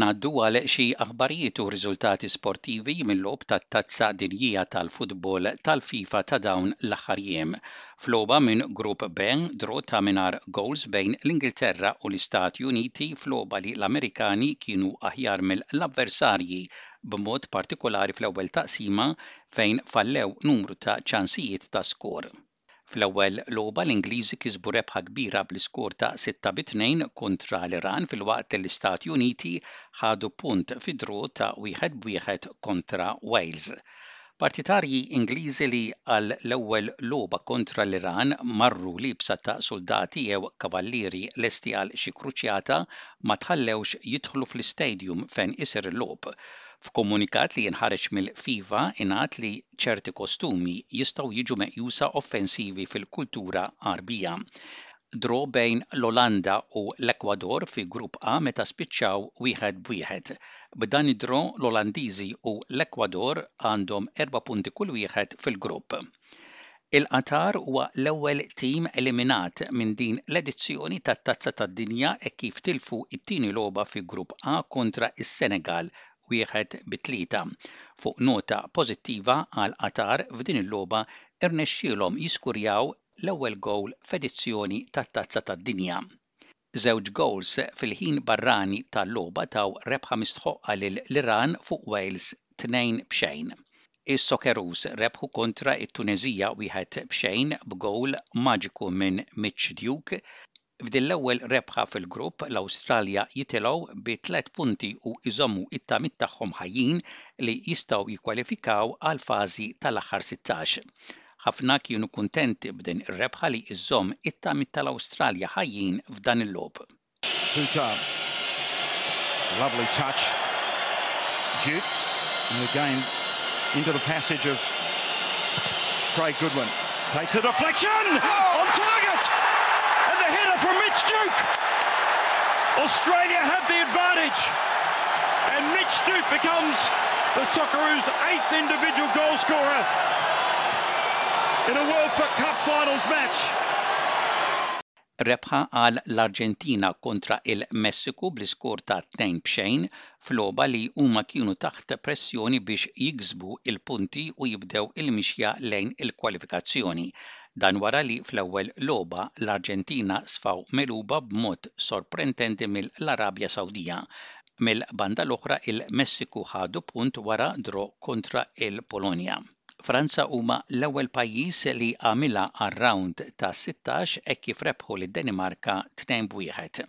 Ngħaddu għal xi aħbarijiet u riżultati sportivi mil-logħob tat-Tazza Dinjija tal-Futbol tal-FIFA ta' dawn l-aħħar jiem. F'logħba minn Grupp B, draw ta' mingħajr gowls bejn l-Ingilterra u l-Istati Uniti f'logħba li l-Amerikani kienu aħjar mill-avversarji b'mod partikolari fl-ewwel taqsima fejn fallew numru ta' ċansijiet ta' skor. Fl-ewwel logħba l-Ingliżi kisbu rebħa kbira bl-iskor ta' 6 bi 2 kontra l-Iran filwaqt li Stati Uniti ħadu punt fi draw ta' 1 b' 1 kontra Wales. Partitarji Ingliżi li għal l-ewwel logħba kontra l-Iran marru liebsa ta' suldati jew kavallieri lesti għal xi kruċjata ma tħallewx jidħlu fl-istadium fejn isir il-logħob F'komunikat li nħareġ mill-FIFA ingħad li ċerti kostumi jistgħu jiġu meqjusa offensivi fil-kultura Għarbija. Draw bejn l-Olanda u l-Ekwador fi Grupp A meta spiċċaw wieħed b'wieħed. B'dan id-draw l-Olandiżi u l-Ekwador għandhom erba' punti kull wieħed fil-grupp. Il-Qatar huwa l-ewwel tim eliminat minn din l-edizzjoni tat-Tazza tad-Dinja hekk kif tilfu t-tieni logħba fi Grupp A kontra s-Senegal, wieħed bi tlieta. Fuq nota pożittiva għall-Qatar f'din il-logħba rnexxielhom jiskurjaw l-ewwel gowl f'edizzjoni tat-Tazza tad-Dinja. Żewġ gowls fil-ħin barrani tal-logħba taw rebħa mistħoqqa lill-Iran fuq Wales tnejn b'xejn. Is-Socceroos rebħu kontra t-Tuneżija wieħed b'xejn b'gowl maġiku minn Mitch Duke. F'din l-ewwel rebħa fil-grupp, l-Awstralja jitilgħu bi tliet punti u jżommu t-tamiet tagħhom ħajjin li jistgħu jikkwalifikaw għall-fażi tal-aħħar sittax. Ħafna kienu kuntenti b'din ir-rebħa li iżżomm it-tamiet tal-Awstralja ħajjin f'dan il-logħob. Souttar. Lovely touch. Duke. And again into the passage of Craig Goodwin. Takes the deflection! On target! And the header from Mitch Duke! Australia have the advantage! And Mitch Stute becomes the Socceroos' eighth individual goal scorer in a World Cup Finals match. Rebħa għal l-Arġentina kontra il-Messiku bl-iskor ta' tnejn b'xejn f'logħba li huma kienu taħt pressjoni biex jiksbu l-punti u jibdew il-mixja lejn il-kwalifikazzjoni Dan wara li fl-ewwel logħba l-Arġentina sfaw megħluba b'mod sorprendenti mill-Arabja Sawdija. Mill-banda l-oħra il-Messiku ħadu punt wara draw kontra il-Polonja. Franza huma l-ewwel pajjiż li għamilha għar-rawnd tas-sittax hekk kif rebħu lid-Danimarka tnejn b'wieħed.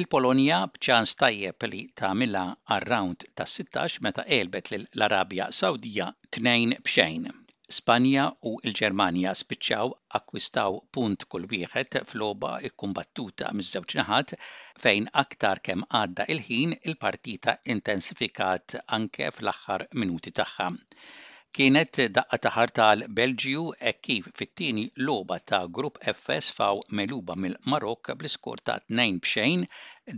Il-Polonja b'ċans tajjeb li tagħmilha għar-rawnd tas-sittax meta għelbet lill-Arabja Sawdija tnejn b'xejn. Spanja u l-Ġermanja spiċċaw akkwistaw punt kull wieħed f'logħba kkumbattuta miż-żewġ naħat fejn aktar kemm għadda il-ħin il-partita intensifikat anke fl-aħħar minuti tagħha. Kienet daqqa ta' ħarta għal Belġju hekk kif fit-tieni logħba ta' Grupp F sfaw megħluba mill-Marokk bl-iskor ta' 2 b'xejn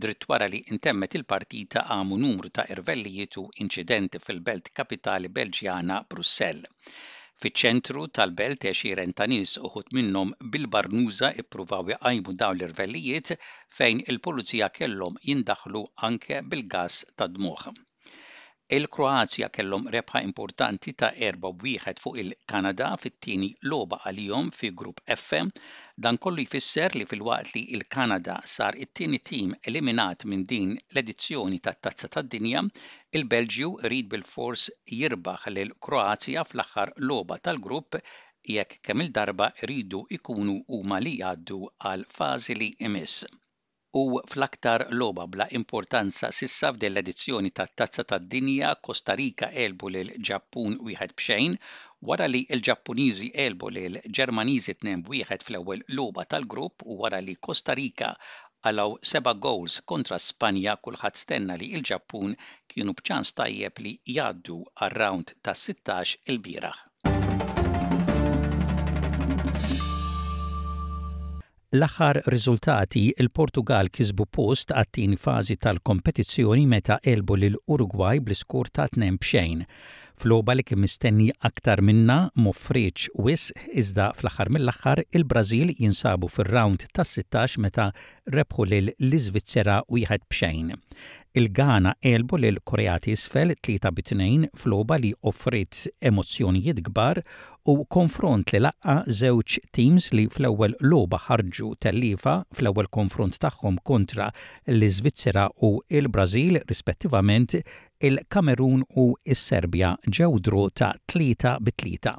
Dritt wara li ntemmet il-partita qamu numru ta' irvellijiet u inċidenti fil-belt kapitali Belġjana Brussell. Fiċ-ċentru tal-belt għexieren ta' nies uħud minnhom bil-barnuża ippruvaw iqajmu dawn l-irvellijiet fejn il-pulizija kellhom jindaħlu anke bil-gass tad-dmugħ. Il-Kroazja kellhom rebħa importanti ta' erba' b'wieħed fuq il-Kanada fit-tieni logħba għalihom fi Grupp F. Dan kollu jfisser li filwaqt li l-Kanada sar it-tieni tim eliminat minn din l-edizzjoni tat-Tazza tad-Dinja, il-Belġju jrid bilfors jirbaħ lill-Kroazja fl-aħħar logħba tal-grupp jekk kemm-il darba jridu jkunu huma li jgħaddu għall-fażi li jmiss. u fl-aktar logħba bla importanza s'issa f'din l-edizzjoni tat-Tazza tad-Dinja, Kosta Rika għelbu lill-Ġappun wieħed b'xejn, wara li l-Ġappuniżi għelbu lill-Ġermaniżi tnejn b'wieħed fl-ewwel logħba tal-grupp u wara li Kosta Rika qalgħu seba' gowls kontra Spanja kulħadd stenna li l-Ġappun kienu b'ċans tajjeb li jgħaddu għar-rawnd tas-sittax ilbieraħ. L-aħħar riżultati, il-Portugall kisbu post għat-tieni fażi tal-kompetizzjoni meta għelbu lil Urugwaj bl-iskur ta' tnejn b'xejn. F'logħba li kien mistenni aktar minnha, m'offrietx wisq iżda fl-aħħar mill-aħħar il-Brażil jinsabu fir-rawnd tas-sittax meta rebħu lil l-Iżvizzera wieħed b'xejn. Il-Ghana għelbu lil Korea t'Isfel tlieta bi tnejn f'logħba li offriet emozzjonijiet kbar u konfront li laqqa' żewġ teams li fl-ewwel logħba ħarġu telliefa fl-ewwel konfront tagħhom kontra l-Iżvizzera u l-Brażil rispettivament, il-Kamerun u s-Serbja ġew draw ta' tlieta bi tlieta.